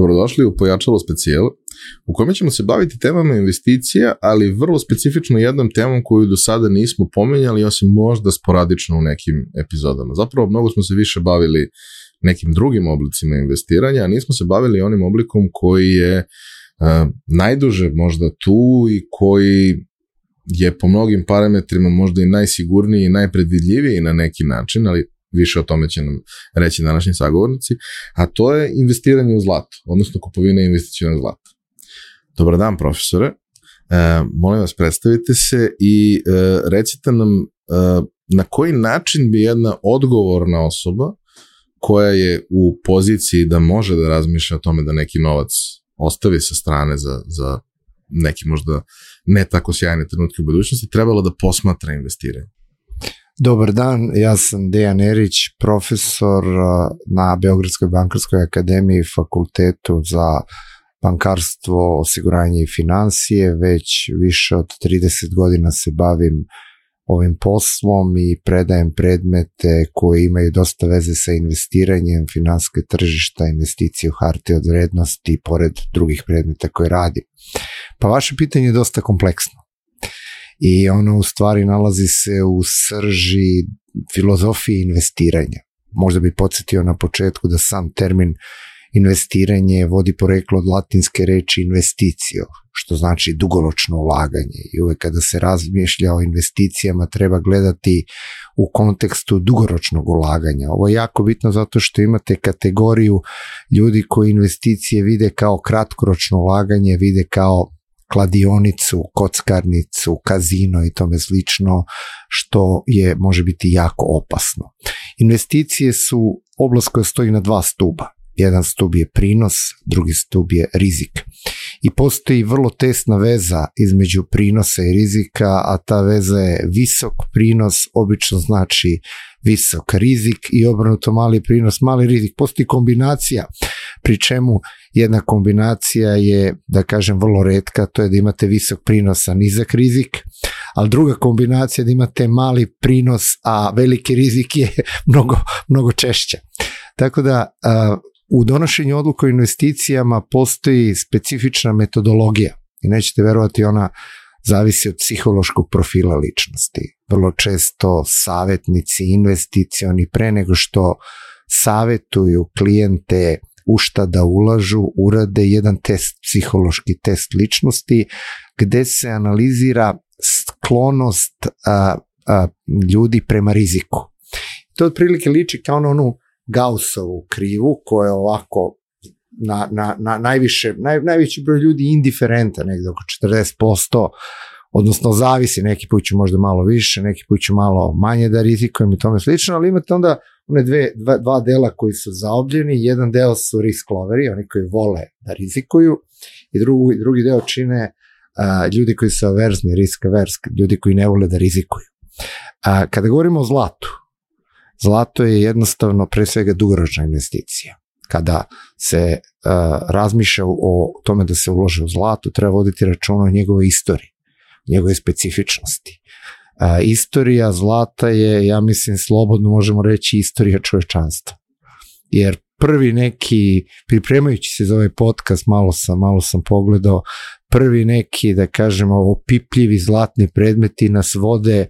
Dobrodošli u Pojačalo specijal, u kome ćemo se baviti temama investicija, ali vrlo specifično jednom temom koju do sada nismo pomenjali, osim možda sporadično u nekim epizodama. Zapravo, mnogo smo se više bavili nekim drugim oblicima investiranja, a nismo se bavili onim oblikom koji je uh, najduže možda tu i koji je po mnogim parametrima možda i najsigurniji i najpredvidljiviji na neki način, ali više o tome će nam reći današnji sagovornici, a to je investiranje u zlato, odnosno kupovina investicijona zlata. Dobar dan, profesore. E, molim vas, predstavite se i e, recite nam e, na koji način bi jedna odgovorna osoba koja je u poziciji da može da razmišlja o tome da neki novac ostavi sa strane za, za neki možda ne tako sjajne trenutke u budućnosti, trebalo da posmatra investiranje. Dobar dan, ja sam Dejan Erić, profesor na Beogradskoj bankarskoj akademiji fakultetu za bankarstvo, osiguranje i financije. Već više od 30 godina se bavim ovim poslom i predajem predmete koji imaju dosta veze sa investiranjem, finanske tržišta, investicije u hartije od vrednosti, pored drugih predmeta koje radim. Pa vaše pitanje je dosta kompleksno i ono u stvari nalazi se u srži filozofije investiranja. Možda bi podsjetio na početku da sam termin investiranje vodi poreklo od latinske reči investicio, što znači dugoročno ulaganje i uvek kada se razmišlja o investicijama treba gledati u kontekstu dugoročnog ulaganja. Ovo je jako bitno zato što imate kategoriju ljudi koji investicije vide kao kratkoročno ulaganje, vide kao kladionicu, kockarnicu, kazino i tome slično, što je može biti jako opasno. Investicije su oblast koja stoji na dva stuba. Jedan stub je prinos, drugi stub je rizik. I postoji vrlo tesna veza između prinosa i rizika, a ta veza je visok prinos, obično znači visok rizik i obrnuto mali prinos, mali rizik. Postoji kombinacija, pri čemu jedna kombinacija je, da kažem, vrlo redka, to je da imate visok prinos, a nizak rizik, ali druga kombinacija da imate mali prinos, a veliki rizik je mnogo, mnogo češća. Tako da u donošenju odluka o investicijama postoji specifična metodologija i nećete verovati ona zavisi od psihološkog profila ličnosti. Vrlo često savjetnici investicioni pre nego što savetuju klijente u šta da ulažu, urade jedan test, psihološki test ličnosti, gde se analizira sklonost a, a, ljudi prema riziku. To otprilike liči kao na onu Gaussovu krivu koja je ovako na, na, na najviše, naj, najveći broj ljudi indiferenta, negde oko 40%, odnosno zavisi, neki put ću možda malo više, neki put ću malo manje da rizikujem i tome slično, ali imate onda one dve, dva, dva dela koji su zaobljeni, jedan deo su risk loveri, oni koji vole da rizikuju, i drugi, drugi deo čine a, ljudi koji su averzni, risk averski, ljudi koji ne vole da rizikuju. A, kada govorimo o zlatu, zlato je jednostavno pre svega dugoročna investicija. Kada se uh, razmišlja o tome da se ulože u zlato, treba voditi računa o njegove istoriji, njegove specifičnosti. Uh, istorija zlata je, ja mislim, slobodno možemo reći istorija čovečanstva. Jer prvi neki, pripremajući se za ovaj podcast, malo sam, malo sam pogledao, prvi neki, da kažemo, opipljivi zlatni predmeti nas vode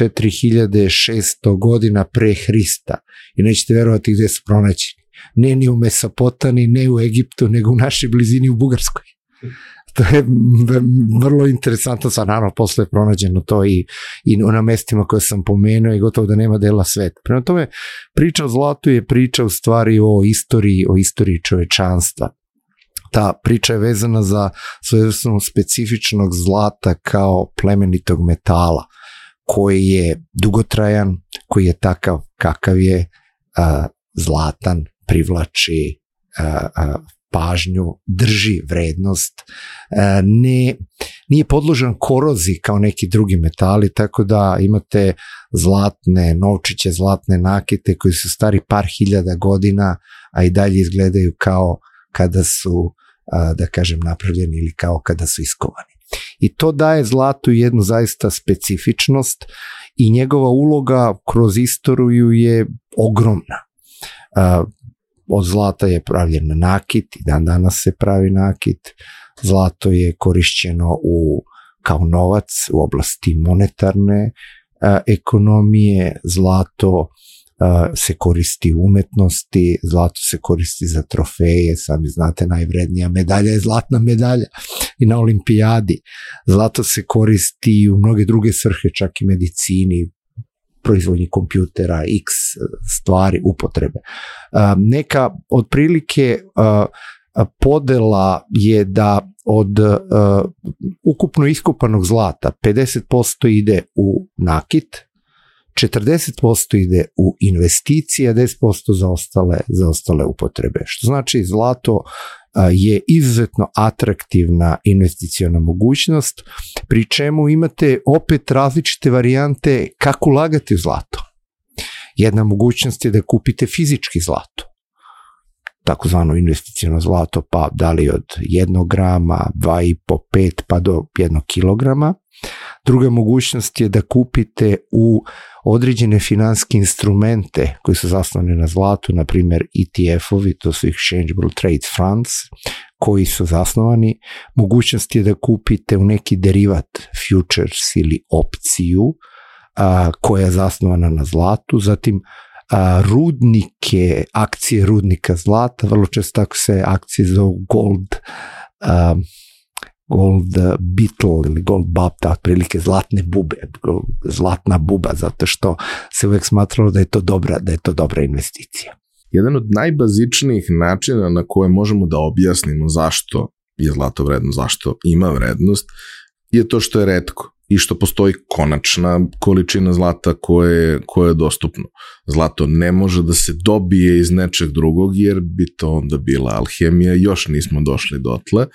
4600 godina pre Hrista i nećete verovati gde su pronađeni. Ne ni u Mesopotani, ne u Egiptu, nego u našoj blizini u Bugarskoj. To je vrlo interesantno, sa naravno posle je pronađeno to i, i na mestima koje sam pomenuo i gotovo da nema dela sveta. Prema tome, priča o zlatu je priča u stvari o istoriji, o istoriji čovečanstva. Ta priča je vezana za svojevrsno specifičnog zlata kao plemenitog metala koji je dugotrajan, koji je takav kakav je, a, zlatan, privlači pažnju, drži vrednost, ne, nije podložan korozi kao neki drugi metali, tako da imate zlatne novčiće, zlatne nakite koji su stari par hiljada godina, a i dalje izgledaju kao kada su, da kažem, napravljeni ili kao kada su iskovani. I to daje zlatu jednu zaista specifičnost i njegova uloga kroz istoriju je ogromna. Od zlata je pravljen nakit i dan danas se pravi nakit. Zlato je korišćeno u kao novac u oblasti monetarne a, ekonomije, zlato a, se koristi u umetnosti, zlato se koristi za trofeje, sami znate najvrednija medalja je zlatna medalja i na olimpijadi. Zlato se koristi u mnoge druge svrhe, čak i medicini, proizvodnji kompjutera, x stvari, upotrebe. Neka otprilike podela je da od ukupno iskupanog zlata 50% ide u nakit, 40% ide u investicije, a 10% za ostale, za ostale upotrebe. Što znači zlato je izuzetno atraktivna investicijona mogućnost, pri čemu imate opet različite varijante kako ulagati u zlato. Jedna mogućnost je da kupite fizički zlato takozvano investicijno zlato, pa da li od 1 grama, 2,5, 5 pa do 1 kilograma. Druga mogućnost je da kupite u određene finanske instrumente koji su zasnovani na zlatu, na primjer ETF-ovi, to su Exchangeable Trade Funds, koji su zasnovani. Mogućnost je da kupite u neki derivat, futures ili opciju, a, koja je zasnovana na zlatu, zatim a, rudnike, akcije rudnika zlata, vrlo često tako se akcije zovu gold, a, gold beetle ili gold bab, prilike zlatne bube, zlatna buba, zato što se uvek smatralo da je to dobra, da je to dobra investicija. Jedan od najbazičnijih načina na koje možemo da objasnimo zašto je zlato vredno, zašto ima vrednost, je to što je redko i što postoji konačna količina zlata koje, koje je dostupno. Zlato ne može da se dobije iz nečeg drugog jer bi to onda bila alhemija, još nismo došli dotle.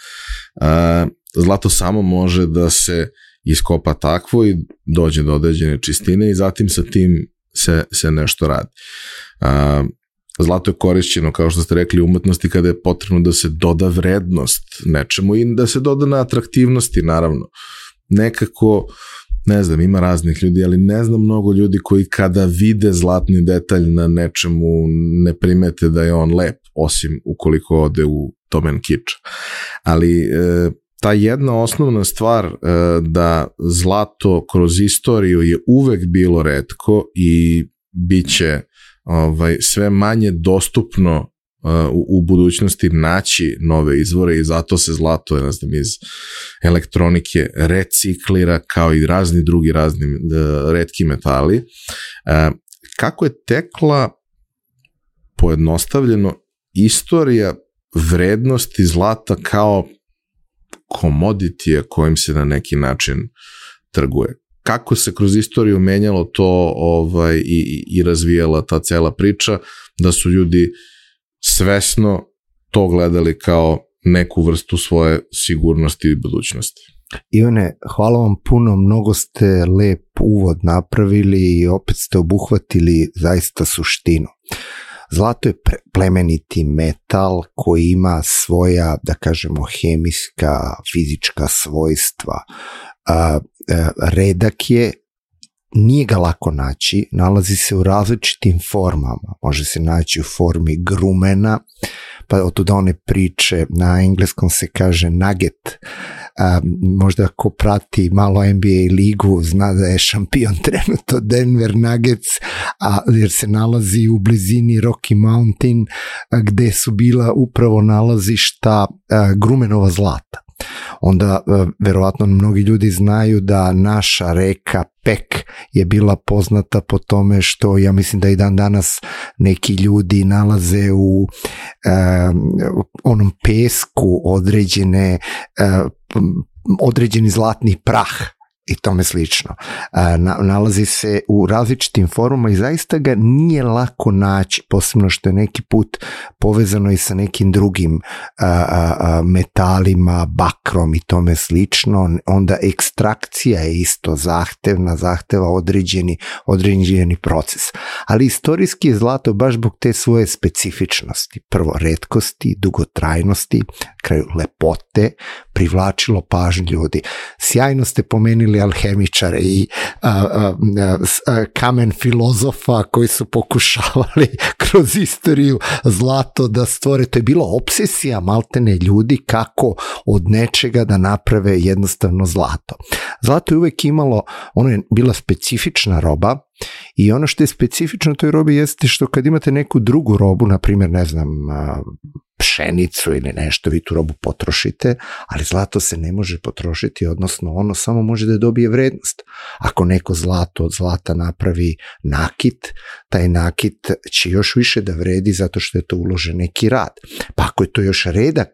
Zlato samo može da se iskopa takvo i dođe do određene čistine i zatim sa tim se, se nešto radi. Zlato je korišćeno, kao što ste rekli, umetnosti kada je potrebno da se doda vrednost nečemu i da se doda na atraktivnosti, naravno nekako, ne znam, ima raznih ljudi, ali ne znam mnogo ljudi koji kada vide zlatni detalj na nečemu ne primete da je on lep, osim ukoliko ode u domen kiča. Ali e, ta jedna osnovna stvar e, da zlato kroz istoriju je uvek bilo redko i bit će ovaj, sve manje dostupno u, u budućnosti naći nove izvore i zato se zlato, ne znam, iz elektronike reciklira kao i razni drugi razni uh, redki metali. Kako je tekla pojednostavljeno istorija vrednosti zlata kao komoditije kojim se na neki način trguje. Kako se kroz istoriju menjalo to ovaj, i, i razvijala ta cela priča, da su ljudi svesno to gledali kao neku vrstu svoje sigurnosti i budućnosti. Ivane, hvala vam puno, mnogo ste lep uvod napravili i opet ste obuhvatili zaista suštinu. Zlato je plemeniti metal koji ima svoja, da kažemo, hemijska, fizička svojstva. A, redak je, nije ga lako naći, nalazi se u različitim formama, može se naći u formi grumena, pa od tuda one priče, na engleskom se kaže nugget, možda ko prati malo NBA ligu zna da je šampion trenutno Denver Nuggets, a, jer se nalazi u blizini Rocky Mountain, a, gde su bila upravo nalazišta a, grumenova zlata onda e, verovatno mnogi ljudi znaju da naša reka Pek je bila poznata po tome što ja mislim da i dan danas neki ljudi nalaze u e, onom pesku određene e, određeni zlatni prah i tome slično. Na, nalazi se u različitim formama i zaista ga nije lako naći, posebno što je neki put povezano i sa nekim drugim a, a, metalima, bakrom i tome slično. Onda ekstrakcija je isto zahtevna, zahteva određeni, određeni proces. Ali istorijski je zlato baš zbog te svoje specifičnosti. Prvo, redkosti, dugotrajnosti, kraju lepote privlačilo pažnju ljudi. Sjajno ste pomenili alhemičare i a, a, a, kamen filozofa koji su pokušavali kroz istoriju zlato da stvore. To je bila obsesija maltene ljudi kako od nečega da naprave jednostavno zlato. Zlato je uvek imalo, ono je bila specifična roba, I ono što je specifično toj robi jeste što kad imate neku drugu robu, na primjer, ne znam, pšenicu ili nešto, vi tu robu potrošite, ali zlato se ne može potrošiti, odnosno ono samo može da dobije vrednost. Ako neko zlato od zlata napravi nakit, taj nakit će još više da vredi zato što je to uložen neki rad. Pa ako je to još redak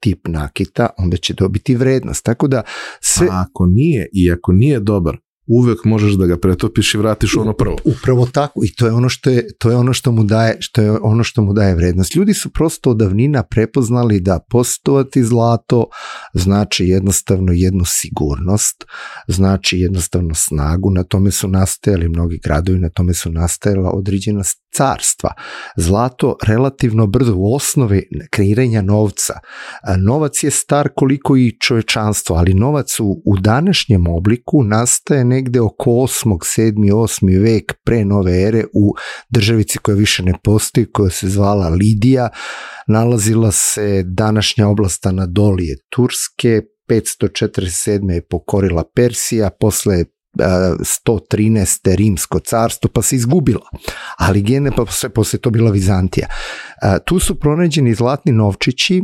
tip nakita, onda će dobiti vrednost. Tako da sve... A ako nije i ako nije dobar, uvek možeš da ga pretopiš i vratiš ono prvo. Upravo tako i to je ono što je to je ono što mu daje što je ono što mu daje vrednost. Ljudi su prosto od davnina prepoznali da postovati zlato znači jednostavno jednu sigurnost, znači jednostavno snagu, na tome su nastajali mnogi gradovi, na tome su nastajala određena carstva. Zlato relativno brzo u osnovi kreiranja novca. Novac je star koliko i čovečanstvo, ali novac u, u današnjem obliku nastaje negde oko 8. 7. 8. vek pre nove ere u državici koja više ne postoji, koja se zvala Lidija. Nalazila se današnja oblast Anadolije Turske, 547. je pokorila Persija, posle 113. rimsko carstvo, pa se izgubila. Ali gene, pa sve posle to bila Vizantija. Tu su pronađeni zlatni novčići,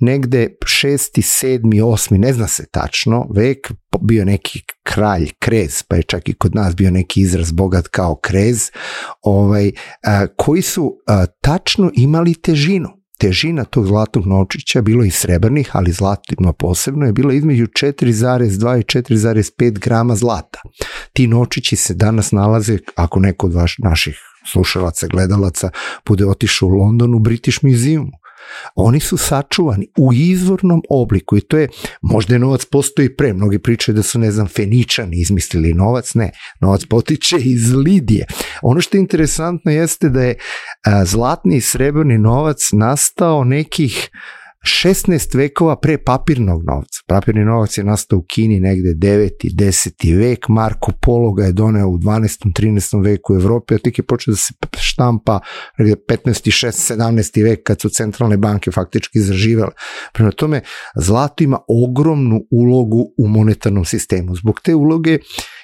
negde 6. 7. 8. ne zna se tačno, vek bio neki kralj, krez, pa je čak i kod nas bio neki izraz bogat kao krez, ovaj, koji su tačno imali težinu težina tog zlatnog novčića, bilo i srebrnih, ali zlatno posebno, je bila između 4,2 i 4,5 grama zlata. Ti novčići se danas nalaze, ako neko od vaš, naših slušalaca, gledalaca bude otišao u London u British Museum. Oni su sačuvani u izvornom obliku i to je, možda je novac postoji pre, mnogi pričaju da su, ne znam, Feničani izmislili novac, ne, novac potiče iz Lidije. Ono što je interesantno jeste da je zlatni i srebrni novac nastao nekih 16 vekova pre papirnog novca. Papirni novac je nastao u Kini negde 9. 10. vek, Marko Polo ga je doneo u 12. 13. veku u Evropi, a tek je počeo da se štampa negde 15. 6. 17. vek kad su centralne banke faktički zaživele. Prema tome, zlato ima ogromnu ulogu u monetarnom sistemu. Zbog te uloge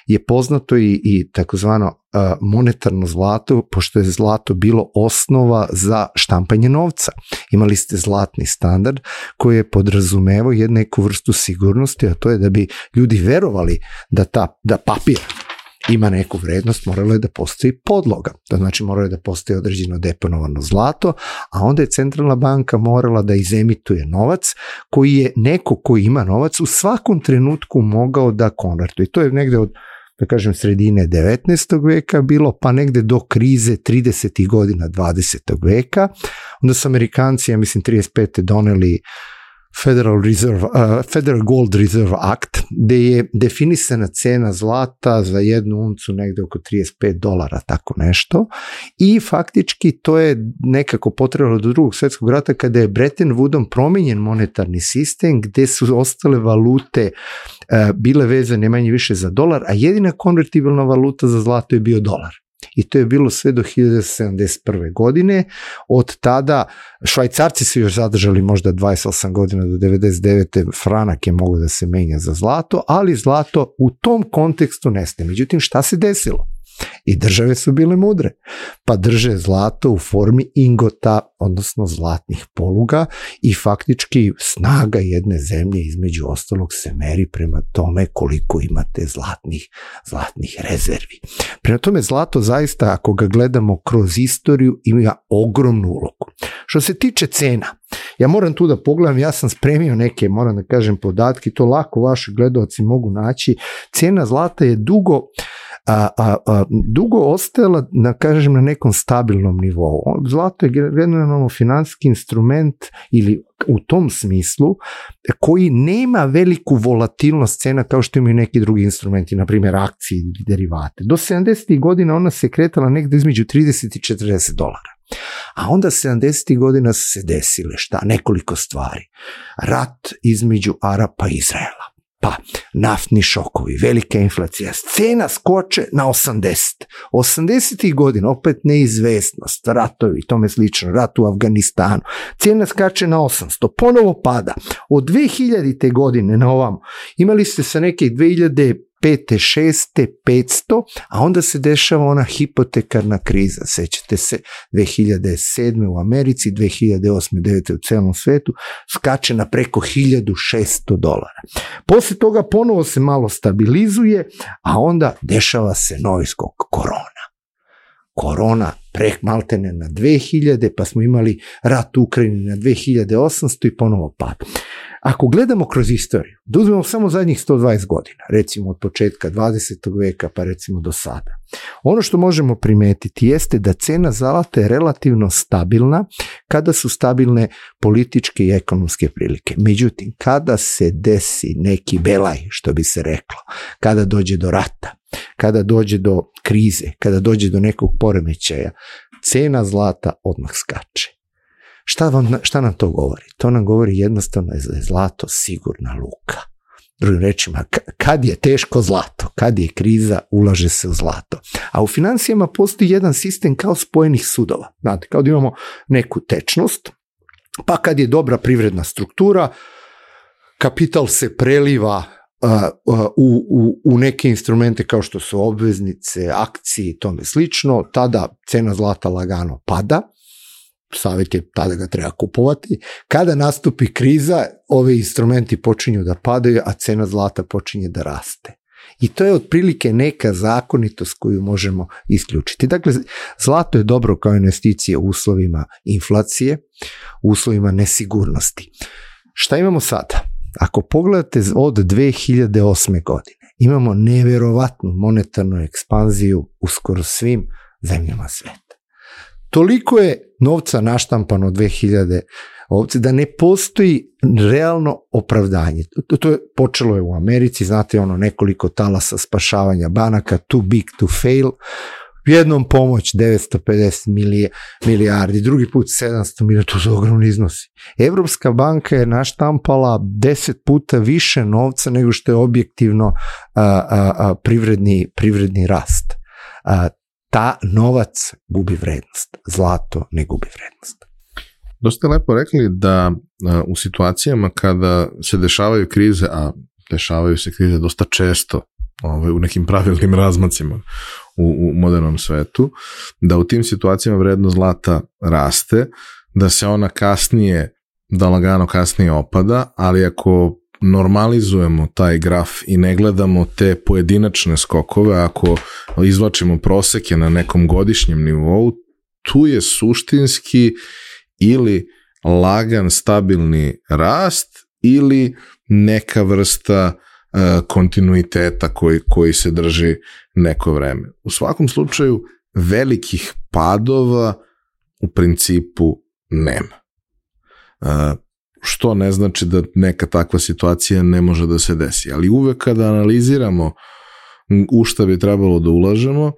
je poznato i, i takozvano monetarno zlato, pošto je zlato bilo osnova za štampanje novca. Imali ste zlatni standard koji je podrazumevao jednu neku vrstu sigurnosti, a to je da bi ljudi verovali da, ta, da papir ima neku vrednost, moralo je da postoji podloga. To znači moralo je da postoji određeno deponovano zlato, a onda je centralna banka morala da izemituje novac koji je neko koji ima novac u svakom trenutku mogao da konvertuje. To je negde od da kažem sredine 19. veka bilo, pa negde do krize 30. godina 20. veka. Onda su Amerikanci, ja mislim 35. doneli Federal, Reserve, uh, Federal Gold Reserve Act, gde je definisana cena zlata za jednu uncu negde oko 35 dolara, tako nešto. I faktički to je nekako potrebalo do drugog svetskog rata kada je Bretton Woodom promenjen monetarni sistem gde su ostale valute uh, bile vezane manje više za dolar, a jedina konvertibilna valuta za zlato je bio dolar i to je bilo sve do 1971. godine. Od tada švajcarci su još zadržali možda 28 godina do 99. franak je mogo da se menja za zlato, ali zlato u tom kontekstu neste. Međutim, šta se desilo? I države su bile mudre, pa drže zlato u formi ingota, odnosno zlatnih poluga i faktički snaga jedne zemlje između ostalog se meri prema tome koliko imate zlatnih, zlatnih rezervi. Prema tome zlato zaista ako ga gledamo kroz istoriju ima ogromnu ulogu. Što se tiče cena, ja moram tu da pogledam, ja sam spremio neke, moram da kažem, podatke, to lako vaši gledalci mogu naći. Cena zlata je dugo a, a, a dugo ostajala, da kažem, na nekom stabilnom nivou. Zlato je generalno financijski instrument ili u tom smislu koji nema veliku volatilnost cena kao što imaju neki drugi instrumenti, na primjer akcije ili derivate. Do 70. godina ona se kretala negde između 30 i 40 dolara. A onda 70. godina se desile šta? Nekoliko stvari. Rat između Arapa i Izraela pa naftni šokovi, velika inflacija, cena skoče na 80. 80. godina, opet neizvestnost, ratovi, tome slično, rat u Afganistanu, cena skače na 800, ponovo pada. Od 2000. godine na ovam imali ste sa neke 2000 pete, šeste, 500, a onda se dešava ona hipotekarna kriza. Sećate se 2007. u Americi, 2008. 9. u celom svetu, skače na preko 1600 dolara. Posle toga ponovo se malo stabilizuje, a onda dešava se novi skok korona. Korona prek maltene na 2000, pa smo imali rat u Ukrajini na 2800 i ponovo pad. Ako gledamo kroz istoriju, da uzmemo samo zadnjih 120 godina, recimo od početka 20. veka pa recimo do sada, ono što možemo primetiti jeste da cena zlata je relativno stabilna kada su stabilne političke i ekonomske prilike. Međutim, kada se desi neki belaj, što bi se reklo, kada dođe do rata, kada dođe do krize, kada dođe do nekog poremećaja, cena zlata odmah skače. Šta, vam, šta nam to govori? To nam govori jednostavno da je zlato sigurna luka. Drugim rečima, kad je teško zlato, kad je kriza, ulaže se u zlato. A u financijama postoji jedan sistem kao spojenih sudova. Znate, kao da imamo neku tečnost, pa kad je dobra privredna struktura, kapital se preliva u, u, u neke instrumente kao što su obveznice, akcije i tome slično, tada cena zlata lagano pada, savjet je tada ga treba kupovati. Kada nastupi kriza, ove instrumenti počinju da padaju, a cena zlata počinje da raste. I to je otprilike neka zakonitost koju možemo isključiti. Dakle, zlato je dobro kao investicije u uslovima inflacije, u uslovima nesigurnosti. Šta imamo sada? Ako pogledate od 2008. godine, imamo neverovatnu monetarnu ekspanziju u skoro svim zemljama sveta. Toliko je novca naštampano 2000 ovce da ne postoji realno opravdanje. To, to je počelo je u Americi, znate ono nekoliko talasa spašavanja banaka, too big to fail, jednom pomoć 950 milije, milijardi, drugi put 700 milijardi, to su ogromni iznosi. Evropska banka je naštampala 10 puta više novca nego što je objektivno a, a, a, privredni, privredni rast. A, ta novac gubi vrednost, zlato ne gubi vrednost. Dosta lepo rekli da u situacijama kada se dešavaju krize, a dešavaju se krize dosta često ovaj, u nekim pravilnim razmacima u, u modernom svetu, da u tim situacijama vrednost zlata raste, da se ona kasnije, da lagano kasnije opada, ali ako normalizujemo taj graf i ne gledamo te pojedinačne skokove, ako izvlačimo proseke na nekom godišnjem nivou, tu je suštinski ili lagan stabilni rast ili neka vrsta uh, kontinuiteta koji, koji se drži neko vreme. U svakom slučaju velikih padova u principu nema. Što ne znači da neka takva situacija ne može da se desi. Ali uvek kada analiziramo u šta bi trebalo da ulažemo,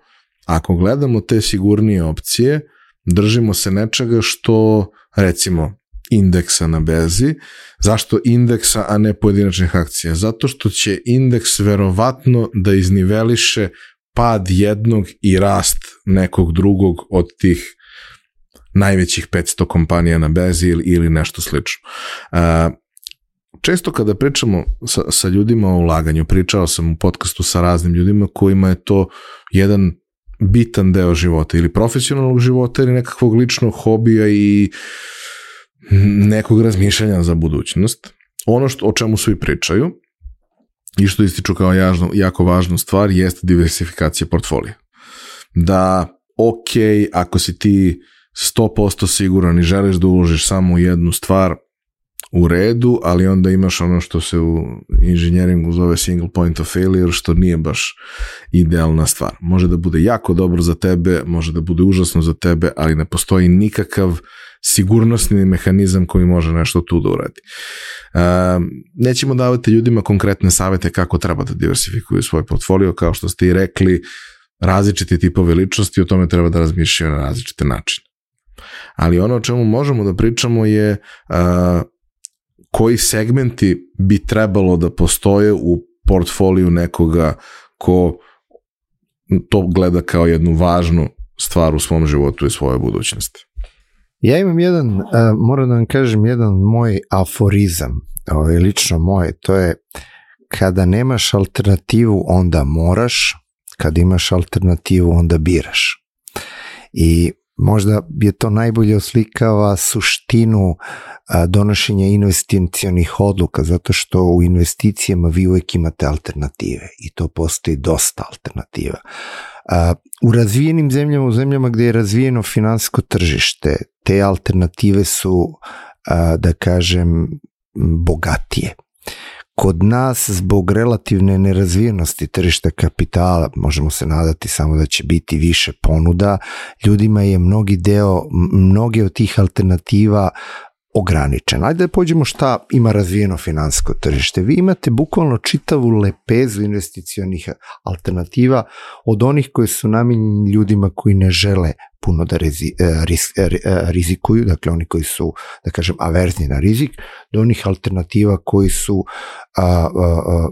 ako gledamo te sigurnije opcije, držimo se nečega što, recimo, indeksa na berzi. Zašto indeksa, a ne pojedinačnih akcija? Zato što će indeks verovatno da izniveliše pad jednog i rast nekog drugog od tih najvećih 500 kompanija na berzi ili, ili nešto slično. Uh, često kada pričamo sa, sa ljudima o ulaganju, pričao sam u podcastu sa raznim ljudima kojima je to jedan bitan deo života ili profesionalnog života ili nekakvog ličnog hobija i nekog razmišljanja za budućnost. Ono što, o čemu svi pričaju i što ističu kao jažno, jako važnu stvar jeste diversifikacija portfolija. Da, ok, ako si ti 100% siguran i želiš da uložiš samo u jednu stvar, u redu, ali onda imaš ono što se u inženjeringu zove single point of failure, što nije baš idealna stvar. Može da bude jako dobro za tebe, može da bude užasno za tebe, ali ne postoji nikakav sigurnosni mehanizam koji može nešto tu da uradi. Uh, nećemo davati ljudima konkretne savete kako treba da diversifikuju svoj portfolio, kao što ste i rekli, različiti tipovi ličnosti, o tome treba da razmišljaju na različite načine. Ali ono o čemu možemo da pričamo je uh, koji segmenti bi trebalo da postoje u portfoliju nekoga ko to gleda kao jednu važnu stvar u svom životu i svojoj budućnosti. Ja imam jedan, uh, moram da vam kažem, jedan moj aforizam, ovaj, lično moj, to je kada nemaš alternativu, onda moraš, kad imaš alternativu, onda biraš. I možda je to najbolje oslikava suštinu donošenja investicionih odluka, zato što u investicijama vi uvek imate alternative i to postoji dosta alternativa. U razvijenim zemljama, u zemljama gde je razvijeno finansijsko tržište, te alternative su, da kažem, bogatije. Kod nas, zbog relativne nerazvijenosti tržišta kapitala, možemo se nadati samo da će biti više ponuda, ljudima je mnogi deo, mnoge od tih alternativa ograničen. Ajde da pođemo šta ima razvijeno finansko tržište. Vi imate bukvalno čitavu lepezu investicionih alternativa od onih koji su namenjeni ljudima koji ne žele puno da rezi, e, riz, e, e, rizikuju, dakle oni koji su, da kažem, averzni na rizik, do onih alternativa koji su a, a, a,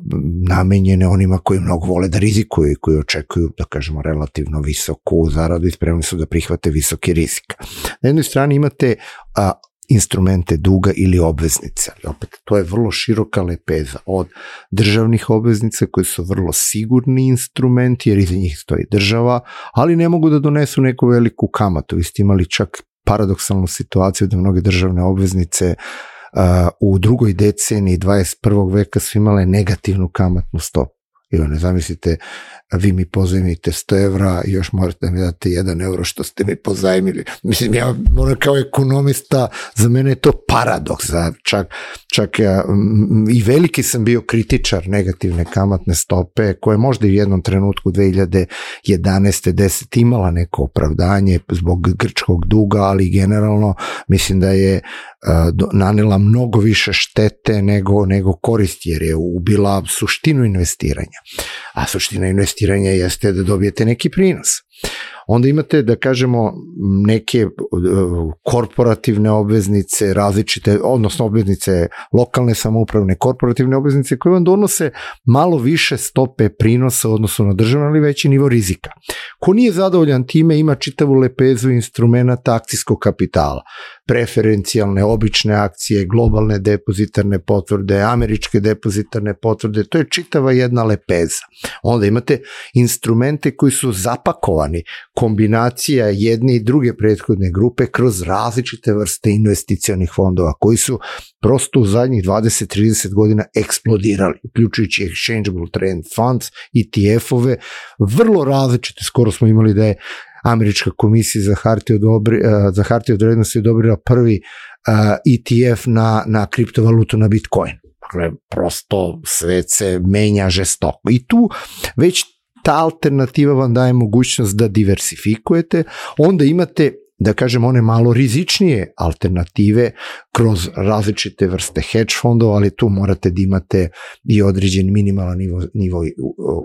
namenjene onima koji mnogo vole da rizikuju i koji očekuju, da kažemo, relativno visoku zaradu i spremni su da prihvate visoki rizik. Na jednoj strani imate a, instrumente duga ili obveznice. Ali opet, to je vrlo široka lepeza od državnih obveznica koji su vrlo sigurni instrumenti jer iza njih stoji država, ali ne mogu da donesu neku veliku kamatu. Vi ste imali čak paradoksalnu situaciju da mnoge državne obveznice uh, u drugoj deceniji 21. veka su imale negativnu kamatnu stopu. I ne zamislite, vi mi pozajmite 100 evra i još morate da mi date 1 euro što ste mi pozajmili. Mislim, ja moram kao ekonomista, za mene je to paradoks. Čak, čak ja, i veliki sam bio kritičar negativne kamatne stope, koje možda i u jednom trenutku 2011. 10 imala neko opravdanje zbog grčkog duga, ali generalno mislim da je nanela mnogo više štete nego, nego koristi, jer je ubila suštinu investiranja. A suština investiranja jeste da dobijete neki prinos. Onda imate, da kažemo, neke korporativne obveznice, različite, odnosno obveznice lokalne samoupravne, korporativne obveznice koje vam donose malo više stope prinosa odnosu na državno, ali veći nivo rizika. Ko nije zadovoljan time, ima čitavu lepezu instrumenta akcijskog kapitala preferencijalne obične akcije, globalne depozitarne potvrde, američke depozitarne potvrde, to je čitava jedna lepeza. Onda imate instrumente koji su zapakovani, kombinacija jedne i druge prethodne grupe kroz različite vrste investicionih fondova koji su prosto u zadnjih 20-30 godina eksplodirali, uključujući exchangeable trend funds, ETF-ove, vrlo različite, skoro smo imali da je američka komisija za hartije od, eh, za hartije od vrednosti odobrila prvi ETF na, na kriptovalutu na Bitcoin. Dakle, prosto svet se menja žestoko. I tu već ta alternativa vam daje mogućnost da diversifikujete, onda imate da kažem one malo rizičnije alternative kroz različite vrste hedge fondova, ali tu morate da imate i određen minimalan nivo, nivo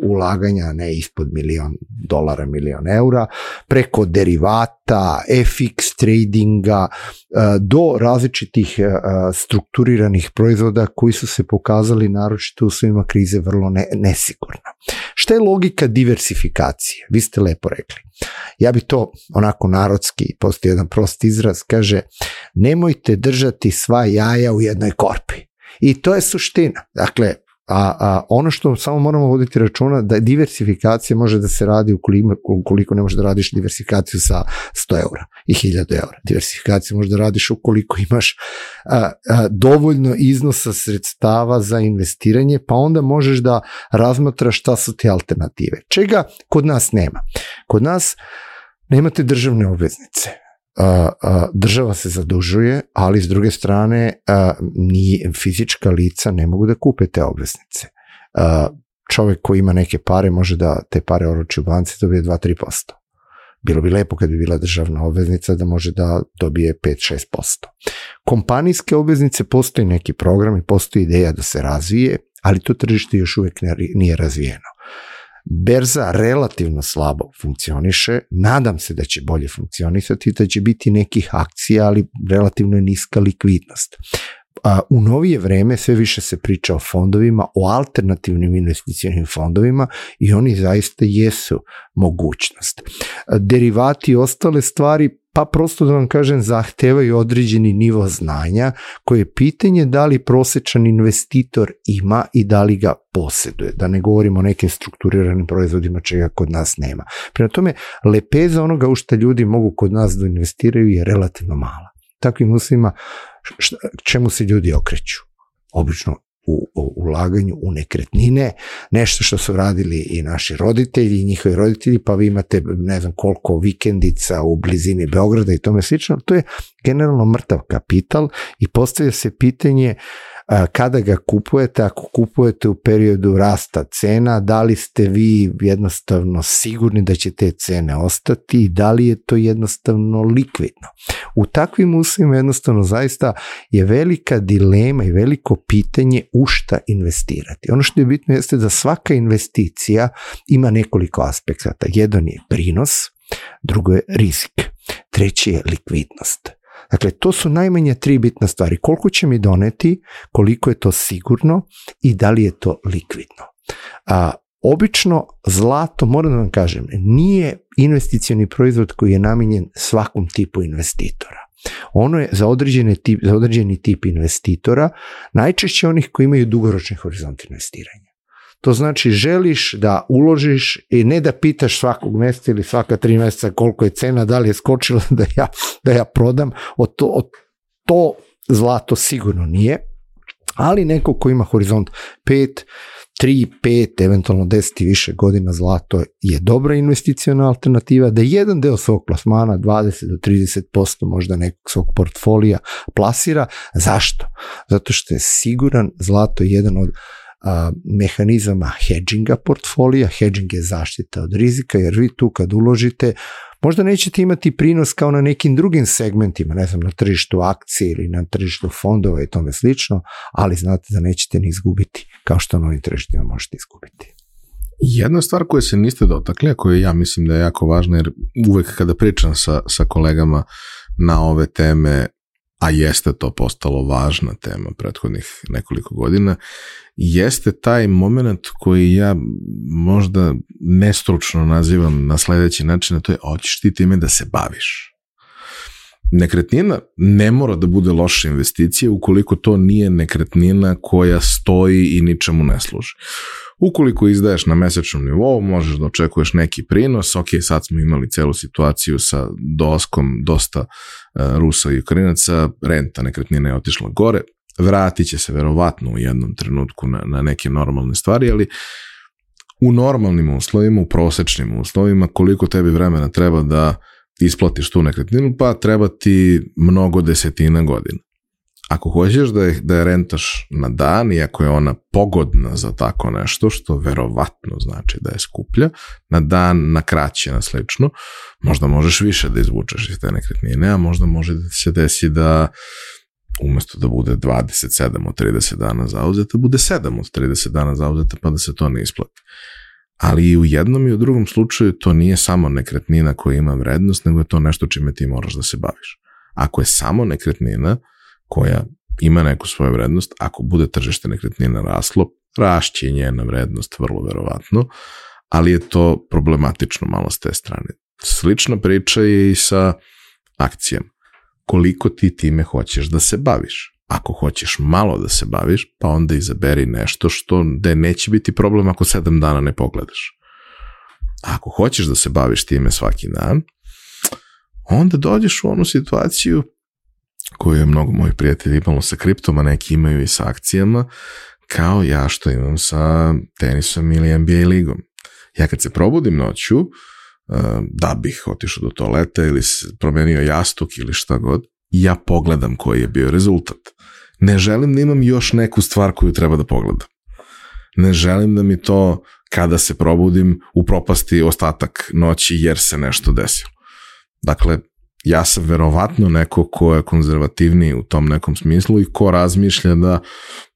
ulaganja, ne ispod milion dolara, milion eura, preko derivata, FX tradinga, e, do različitih e, strukturiranih proizvoda koji su se pokazali naročito u svima krize vrlo ne. Šta je logika diversifikacije? Vi ste lepo rekli. Ja bi to onako narodski, postoji jedan prost izraz, kaže nemojte držati sva jaja u jednoj korpi. I to je suština. Dakle, A, a ono što samo moramo voditi računa da diversifikacija može da se radi ukoliko, ukoliko ne možeš da radiš diversifikaciju sa 100 eura i 1000 eura. Diversifikaciju možeš da radiš ukoliko imaš a, a, dovoljno iznosa sredstava za investiranje, pa onda možeš da razmatraš šta su te alternative. Čega kod nas nema? Kod nas nemate državne obveznice država se zadužuje, ali s druge strane ni fizička lica ne mogu da kupe te obveznice. Čovjek koji ima neke pare može da te pare oroči u banci dobije 2-3%. Bilo bi lepo kad bi bila državna obveznica da može da dobije 5-6%. Kompanijske obveznice postoji neki program i postoji ideja da se razvije, ali to tržište još uvijek nije razvijeno. Berza relativno slabo funkcioniše, nadam se da će bolje funkcionisati, da će biti nekih akcija, ali relativno je niska likvidnost. A, u novije vreme sve više se priča o fondovima, o alternativnim investicijnim fondovima i oni zaista jesu mogućnost. Derivati i ostale stvari pa prosto da vam kažem zahtevaju određeni nivo znanja koje je pitanje da li prosječan investitor ima i da li ga posjeduje, da ne govorimo o nekim strukturiranim proizvodima čega kod nas nema. Prema tome, lepeza onoga u što ljudi mogu kod nas da investiraju je relativno mala. Takvim uslovima čemu se ljudi okreću? Obično u, ulaganju u nekretnine, nešto što su radili i naši roditelji i njihovi roditelji, pa vi imate ne znam koliko vikendica u blizini Beograda i tome slično, to je generalno mrtav kapital i postavlja se pitanje kada ga kupujete, ako kupujete u periodu rasta cena, da li ste vi jednostavno sigurni da će te cene ostati i da li je to jednostavno likvidno. U takvim uslovima jednostavno zaista je velika dilema i veliko pitanje u šta investirati. Ono što je bitno jeste da svaka investicija ima nekoliko aspekata. Jedan je prinos, drugo je rizik, treći je likvidnost. Dakle, to su najmanje tri bitne stvari. Koliko će mi doneti, koliko je to sigurno i da li je to likvidno. A, obično zlato, moram da vam kažem, nije investicioni proizvod koji je namijenjen svakom tipu investitora. Ono je za, određeni tip, za određeni tip investitora, najčešće onih koji imaju dugoročni horizont investiranja. To znači želiš da uložiš i ne da pitaš svakog mjeseca ili svaka tri mjeseca koliko je cena, da li je skočila da ja, da ja prodam. Od to, od to zlato sigurno nije, ali neko ko ima horizont 5, 3, 5, eventualno 10 i više godina zlato je dobra investicijona alternativa, da jedan deo svog plasmana, 20 do 30% možda nekog svog portfolija plasira. Zašto? Zato što je siguran, zlato je jedan od a, mehanizama hedginga portfolija. Hedging je zaštita od rizika jer vi tu kad uložite možda nećete imati prinos kao na nekim drugim segmentima, ne znam, na tržištu akcije ili na tržištu fondova i tome slično, ali znate da nećete ni izgubiti kao što na ovim tržištima možete izgubiti. Jedna stvar koju se niste dotakli, a koju ja mislim da je jako važna, jer uvek kada pričam sa, sa kolegama na ove teme, a jeste to postalo važna tema prethodnih nekoliko godina, jeste taj moment koji ja možda nestručno nazivam na sledeći način, a to je hoćeš ti time da se baviš. Nekretnina ne mora da bude loša investicija ukoliko to nije nekretnina koja stoji i ničemu ne služi. Ukoliko izdaješ na mesečnom nivou, možeš da očekuješ neki prinos. Ok, sad smo imali celu situaciju sa doskom dosta uh, Rusa i Ukrajinaca, renta nekretnina je otišla gore, vratit će se verovatno u jednom trenutku na, na neke normalne stvari, ali u normalnim uslovima, u prosečnim uslovima, koliko tebi vremena treba da isplatiš tu nekretninu, pa treba ti mnogo desetina godina. Ako hoćeš da je, da je rentaš na dan, iako je ona pogodna za tako nešto, što verovatno znači da je skuplja, na dan, na kraće, na slično, možda možeš više da izvučeš iz te nekretnine, a možda može da se desi da umesto da bude 27 od 30 dana zauzeta, bude 7 od 30 dana zauzeta pa da se to ne isplati. Ali i u jednom i u drugom slučaju to nije samo nekretnina koja ima vrednost, nego je to nešto čime ti moraš da se baviš. Ako je samo nekretnina koja ima neku svoju vrednost, ako bude tržište nekretnina raslo, rašće njena vrednost vrlo verovatno, ali je to problematično malo s te strane. Slična priča je i sa akcijama koliko ti time hoćeš da se baviš. Ako hoćeš malo da se baviš, pa onda izaberi nešto što da neće biti problem ako sedam dana ne pogledaš. Ako hoćeš da se baviš time svaki dan, onda dođeš u onu situaciju koju je mnogo mojih prijatelja imalo sa kriptoma, neki imaju i sa akcijama, kao ja što imam sa tenisom ili NBA ligom. Ja kad se probudim noću, da bih otišao do toaleta ili promenio jastuk ili šta god, ja pogledam koji je bio rezultat. Ne želim da imam još neku stvar koju treba da pogledam. Ne želim da mi to kada se probudim u propasti ostatak noći jer se nešto desilo. Dakle, ja sam verovatno neko ko je konzervativniji u tom nekom smislu i ko razmišlja da,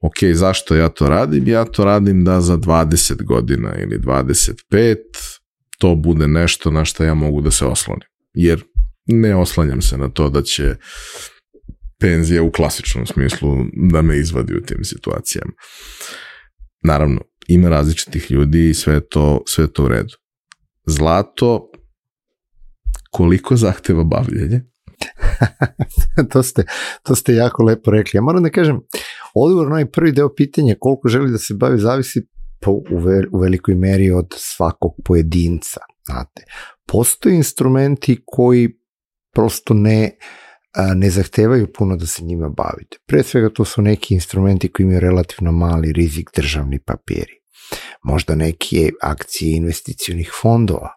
ok, zašto ja to radim? Ja to radim da za 20 godina ili 25 to bude nešto na što ja mogu da se oslonim. Jer ne oslanjam se na to da će penzija u klasičnom smislu da me izvadi u tim situacijama. Naravno, ima različitih ljudi i sve to, sve to u redu. Zlato, koliko zahteva bavljenje? to, ste, to ste jako lepo rekli. Ja moram da kažem, odgovor na ovaj prvi deo pitanja koliko želi da se bavi zavisi po, u, ve, u velikoj meri od svakog pojedinca. Znate. Postoje instrumenti koji prosto ne ne zahtevaju puno da se njima bavite. Pre svega to su neki instrumenti koji imaju relativno mali rizik državni papiri. Možda neke akcije investicionih fondova.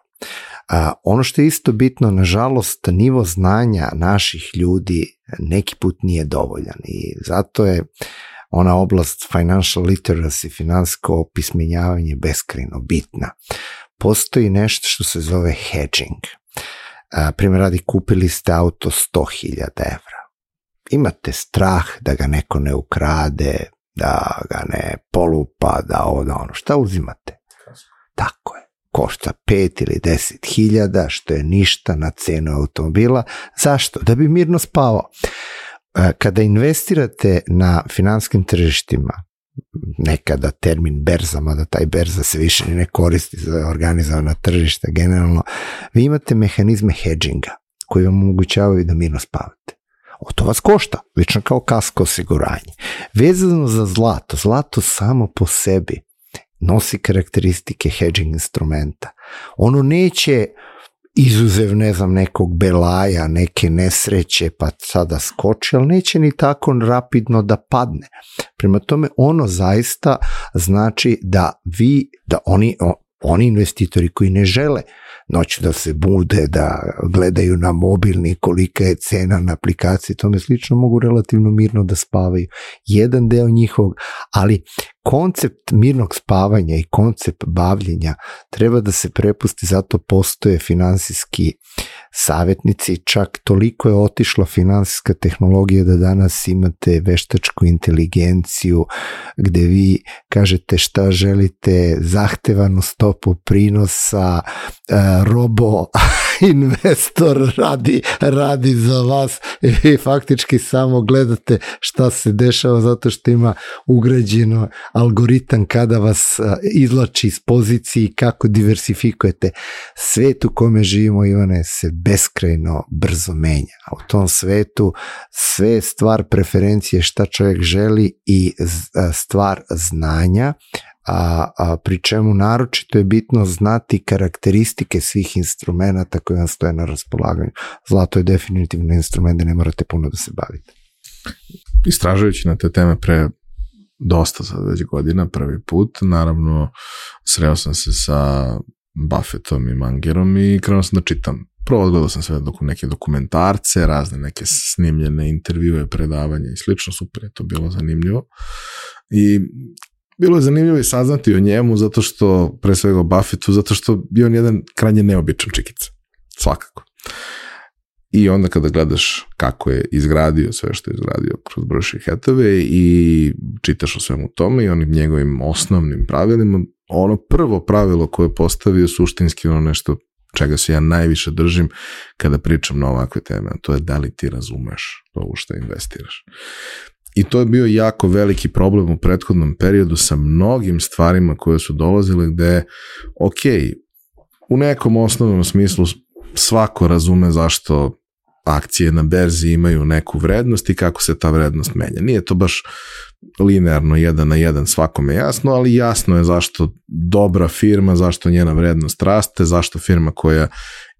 A, ono što je isto bitno, nažalost, nivo znanja naših ljudi neki put nije dovoljan i zato je ona oblast financial literacy, finansko opismenjavanje beskrajno bitna. Postoji nešto što se zove hedging. A, primjer radi, kupili ste auto 100.000 evra. Imate strah da ga neko ne ukrade, da ga ne polupa, da ovo, da ono. Šta uzimate? Tako je. Košta 5 ili 10 hiljada, što je ništa na cenu automobila. Zašto? Da bi mirno spavao. Kada investirate na finanskim tržištima, nekada termin berzama, da taj berza se više ne koristi za organizovana tržišta generalno, vi imate mehanizme hedginga koji vam omogućavaju da mirno spavate. O to vas košta, lično kao kasko osiguranje. Vezano za zlato, zlato samo po sebi nosi karakteristike hedging instrumenta. Ono neće izuzev, ne znam, nekog belaja, neke nesreće, pa sada skoči, ali neće ni tako rapidno da padne. Prema tome, ono zaista znači da vi, da oni, oni investitori koji ne žele noć da se bude, da gledaju na mobilni kolika je cena na aplikaciji, tome slično mogu relativno mirno da spavaju. Jedan deo njihovog, ali koncept mirnog spavanja i koncept bavljenja treba da se prepusti, zato postoje finansijski savjetnici, čak toliko je otišla finansijska tehnologija da danas imate veštačku inteligenciju gde vi kažete šta želite, zahtevanu stopu prinosa, e, robo investor radi, radi za vas i faktički samo gledate šta se dešava zato što ima ugrađeno algoritam kada vas izlači iz pozicije i kako diversifikujete. Svet u kome živimo, Ivane, se beskrajno brzo menja. U tom svetu sve stvar preferencije šta čovjek želi i stvar znanja, a, a pri čemu naročito je bitno znati karakteristike svih instrumenta koji vam stoje na raspolaganju. Zlato je definitivno instrument da ne morate puno da se bavite. Istražujući na te teme pre dosta sad već godina, prvi put, naravno sreo sam se sa Buffettom i Mangerom i krenuo sam da čitam. Prvo odgledao sam sve doku, neke dokumentarce, razne neke snimljene intervjue, predavanja i slično, super je to bilo zanimljivo. I bilo je zanimljivo i saznati o njemu zato što, pre svega o Buffettu, zato što bio on jedan krajnje neobičan čikica. Svakako. I onda kada gledaš kako je izgradio sve što je izgradio kroz Broši Hathaway i čitaš o svemu tome i onim njegovim osnovnim pravilima, ono prvo pravilo koje je postavio suštinski ono nešto čega se ja najviše držim kada pričam na ovakve teme, to je da li ti razumeš to u što investiraš. I to je bio jako veliki problem u prethodnom periodu sa mnogim stvarima koje su dolazile gde, ok, u nekom osnovnom smislu svako razume zašto akcije na berzi imaju neku vrednost i kako se ta vrednost menja. Nije to baš linearno jedan na jedan svakome jasno, ali jasno je zašto dobra firma, zašto njena vrednost raste, zašto firma koja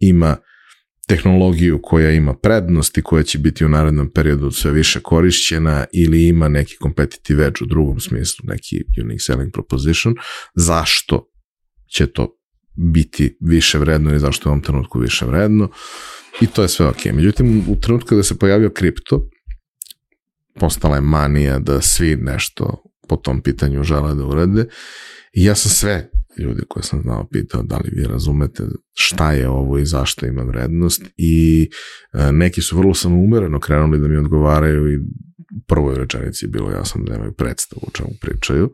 ima tehnologiju koja ima prednost i koja će biti u narednom periodu sve više korišćena ili ima neki competitive edge u drugom smislu, neki unique selling proposition, zašto će to biti više vredno i zašto je u ovom trenutku više vredno i to je sve ok. Međutim, u trenutku kada se pojavio kripto, postala je manija da svi nešto po tom pitanju žele da urade i ja sam sve ljudi koje sam znao pitao da li vi razumete šta je ovo i zašto ima vrednost i e, neki su vrlo samoumereno krenuli da mi odgovaraju i u prvoj rečenici je bilo jasno da nemaju predstavu o čemu pričaju.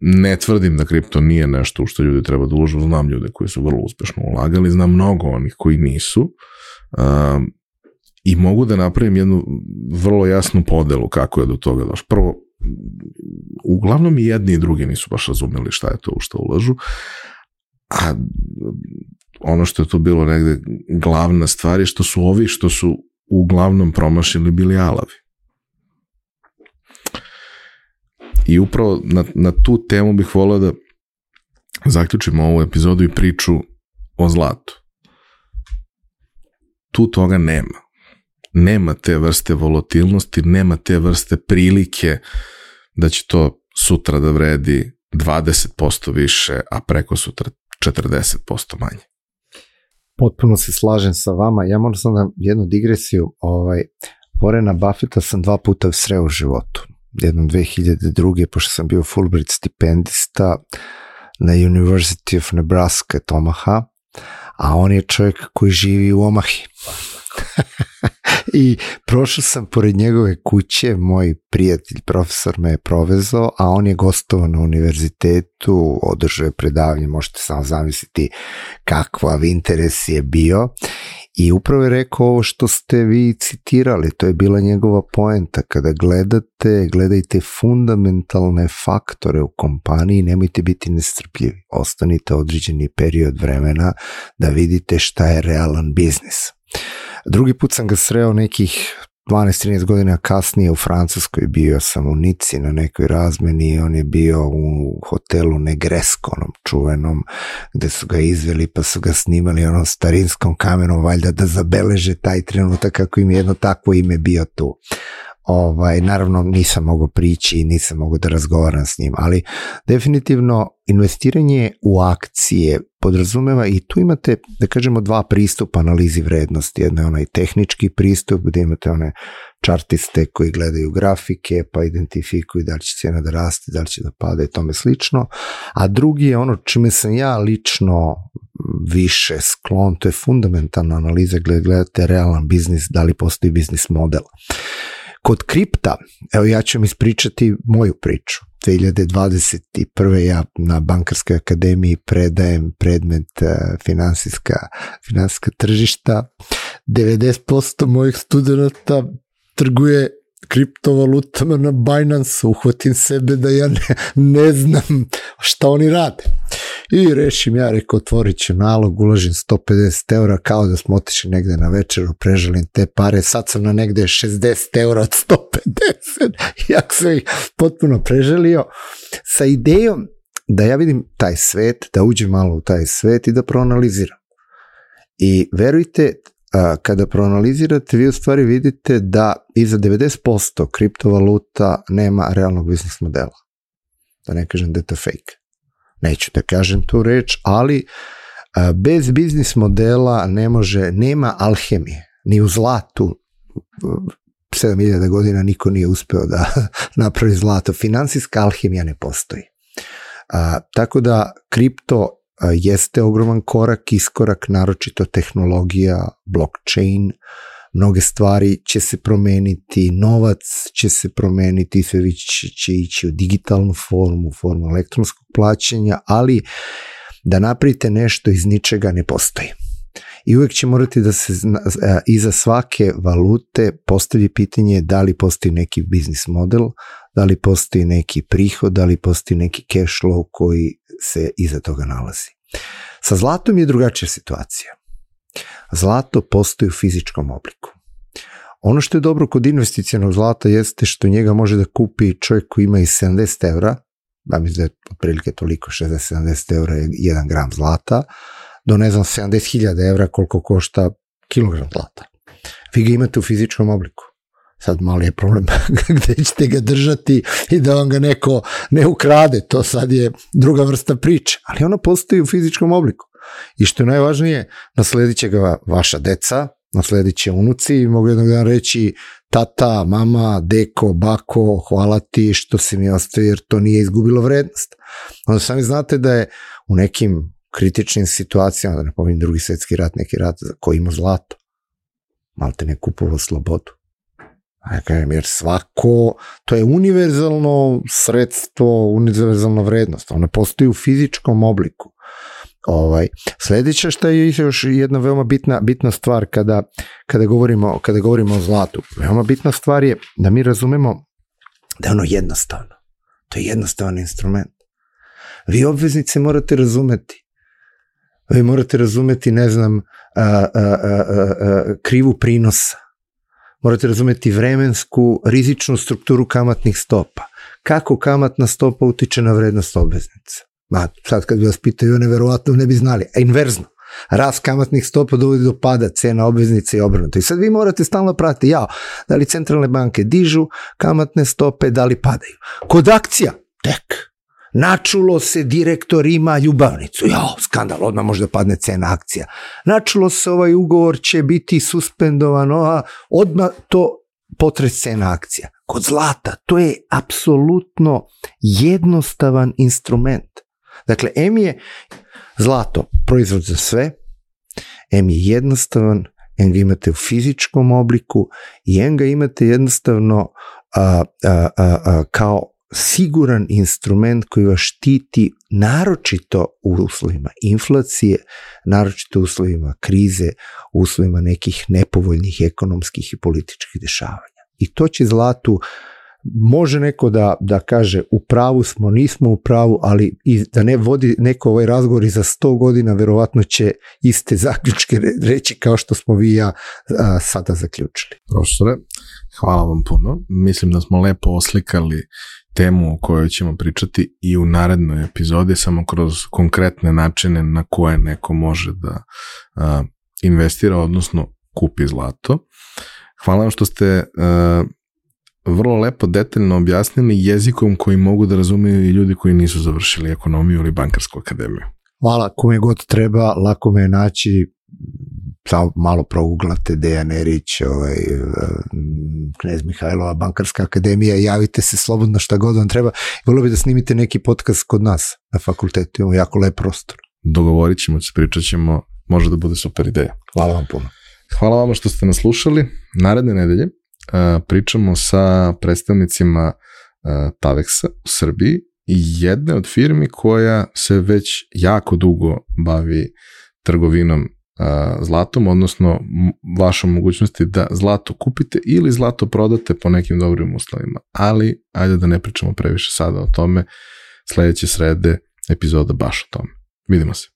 Ne tvrdim da kripto nije nešto u što ljudi treba da uložu, znam ljude koji su vrlo uspešno ulagali, znam mnogo onih koji nisu i mogu da napravim jednu vrlo jasnu podelu kako je do toga došlo. Prvo, uglavnom i jedni i drugi nisu baš razumeli šta je to u što ulažu, a ono što je tu bilo negde glavna stvar je što su ovi što su uglavnom promašili bili alavi. I upravo na, na tu temu bih volao da zaključimo ovu epizodu i priču o zlatu. Tu toga nema. Nema te vrste volatilnosti, nema te vrste prilike da će to sutra da vredi 20% više, a preko sutra 40% manje. Potpuno se slažem sa vama. Ja moram sam da jednu digresiju. Ovaj, Vorena Buffetta sam dva puta sreo u životu jednom 2002. pošto sam bio Fulbright stipendista na University of Nebraska Tomaha, a on je čovjek koji živi u Omahi. I prošao sam pored njegove kuće, moj prijatelj, profesor me je provezao, a on je gostovao na univerzitetu, održao je predavanje, možete samo zamisliti kakvav interes je bio I upravo je rekao ovo što ste vi citirali, to je bila njegova poenta. Kada gledate, gledajte fundamentalne faktore u kompaniji, nemojte biti nestrpljivi. Ostanite određeni period vremena da vidite šta je realan biznis. Drugi put sam ga sreo nekih 12-13 godina kasnije u Francuskoj bio sam u Nici na nekoj razmeni i on je bio u hotelu Negresko, onom čuvenom, gde su ga izveli pa su ga snimali onom starinskom kamerom, valjda da zabeleže taj trenutak kako im jedno takvo ime bio tu. Ovaj, naravno nisam mogao prići nisam mogao da razgovaram s njim, ali definitivno investiranje u akcije podrazumeva i tu imate, da kažemo, dva pristupa analizi vrednosti. Jedno je onaj tehnički pristup gde imate one čartiste koji gledaju grafike pa identifikuju da li će cijena da raste, da li će da pada i tome slično. A drugi je ono čime sam ja lično više sklon, to je fundamentalna analiza gde gledate realan biznis, da li postoji biznis model. Kod kripta, evo ja ću vam ispričati moju priču. 2021. ja na Bankarskoj akademiji predajem predmet e, finansijska, finansijska tržišta. 90% mojih studenta trguje kriptovalutama na Binance, uhvatim sebe da ja ne, ne znam šta oni rade. I rešim ja, rekao, otvorit ću nalog, uložim 150 eura, kao da smo otišli negde na večeru, preželim te pare, sad sam na negde 60 eura od 150, jak sam ih potpuno preželio, sa idejom da ja vidim taj svet, da uđem malo u taj svet i da proanaliziram. I verujte, kada proanalizirate, vi u stvari vidite da iza 90% kriptovaluta nema realnog biznis modela. Da ne kažem da je to fake. Neću da kažem tu reč, ali bez biznis modela ne može, nema alhemije. Ni u zlatu 7000 godina niko nije uspeo da napravi zlato. Finansijska alhemija ne postoji. A, tako da kripto jeste ogroman korak, iskorak, naročito tehnologija, blockchain, mnoge stvari će se promeniti, novac će se promeniti, sve će ići u digitalnu formu, u formu elektronskog plaćanja, ali da napravite nešto iz ničega ne postoji. I uvek će morati da se iza svake valute postavi pitanje da li postoji neki biznis model, da li postoji neki prihod, da li postoji neki cash flow koji se iza toga nalazi. Sa zlatom je drugačija situacija. Zlato postoji u fizičkom obliku. Ono što je dobro kod investicijenog zlata jeste što njega može da kupi čovjek koji ima i 70 evra, da mislim da otprilike toliko, 60-70 evra je 1 gram zlata, do ne znam 70.000 evra koliko košta kilogram zlata. Vi ga imate u fizičkom obliku. Sad mali je problem gde ćete ga držati i da vam ga neko ne ukrade, to sad je druga vrsta priče, ali ono postoji u fizičkom obliku. I što je najvažnije, nasledit će ga vaša deca, nasledit će unuci i mogu jednog dana reći tata, mama, deko, bako, hvala ti što si mi ostavio jer to nije izgubilo vrednost. Onda sami znate da je u nekim kritičnim situacijama, da ne pominjem drugi svetski rat, neki rat koji ima zlato, malte ne kupovao slobodu. Ja kažem, jer svako, to je univerzalno sredstvo, univerzalna vrednost, ona postoji u fizičkom obliku. Ovaj, sledeća šta je još jedna veoma bitna, bitna stvar kada, kada, govorimo, kada govorimo o zlatu. Veoma bitna stvar je da mi razumemo da je ono jednostavno. To je jednostavan instrument. Vi obveznice morate razumeti. Vi morate razumeti, ne znam, a, a, a, krivu prinosa. Morate razumeti vremensku, rizičnu strukturu kamatnih stopa. Kako kamatna stopa utiče na vrednost obveznica Ma, sad kad bi vas pitaju, neverovatno ne bi znali. A inverzno. Rast kamatnih stopa dovodi do pada cena obveznice i obrnuto. I sad vi morate stalno pratiti, ja, da li centralne banke dižu kamatne stope, da li padaju. Kod akcija, tek. Načulo se direktor ima ljubavnicu. Jao, skandal, odmah može da padne cena akcija. Načulo se ovaj ugovor će biti suspendovan, a odmah to potres cena akcija. Kod zlata, to je apsolutno jednostavan instrument. Dakle, M je zlato, proizvod za sve, M je jednostavan, M ga imate u fizičkom obliku i M ga imate jednostavno a, a, a, a, kao siguran instrument koji vas štiti naročito u uslovima inflacije, naročito u uslovima krize, u uslovima nekih nepovoljnih ekonomskih i političkih dešavanja. I to će zlatu uh, može neko da, da kaže u pravu smo, nismo u pravu, ali i da ne vodi neko ovaj razgovor i za 100 godina verovatno će iste zaključke reći kao što smo vi i ja a, sada zaključili. Profesore, hvala vam puno. Mislim da smo lepo oslikali temu o kojoj ćemo pričati i u narednoj epizodi, samo kroz konkretne načine na koje neko može da a, investira, odnosno kupi zlato. Hvala vam što ste a, vrlo lepo detaljno objasnili jezikom koji mogu da razumeju i ljudi koji nisu završili ekonomiju ili bankarsku akademiju. Hvala, kome god treba, lako me naći, samo malo prouglate Dejan Erić, ovaj, Knez Mihajlova, Bankarska akademija, javite se slobodno šta god vam treba. Volio bi da snimite neki podcast kod nas na fakultetu, imamo jako lep prostor. Dogovorit ćemo se, pričat ćemo, može da bude super ideja. Hvala vam puno. Hvala vam što ste nas slušali. Naredne nedelje pričamo sa predstavnicima Tavexa u Srbiji i jedne od firmi koja se već jako dugo bavi trgovinom zlatom, odnosno vašom mogućnosti da zlato kupite ili zlato prodate po nekim dobrim uslovima. Ali, ajde da ne pričamo previše sada o tome, sledeće srede epizoda baš o tome. Vidimo se.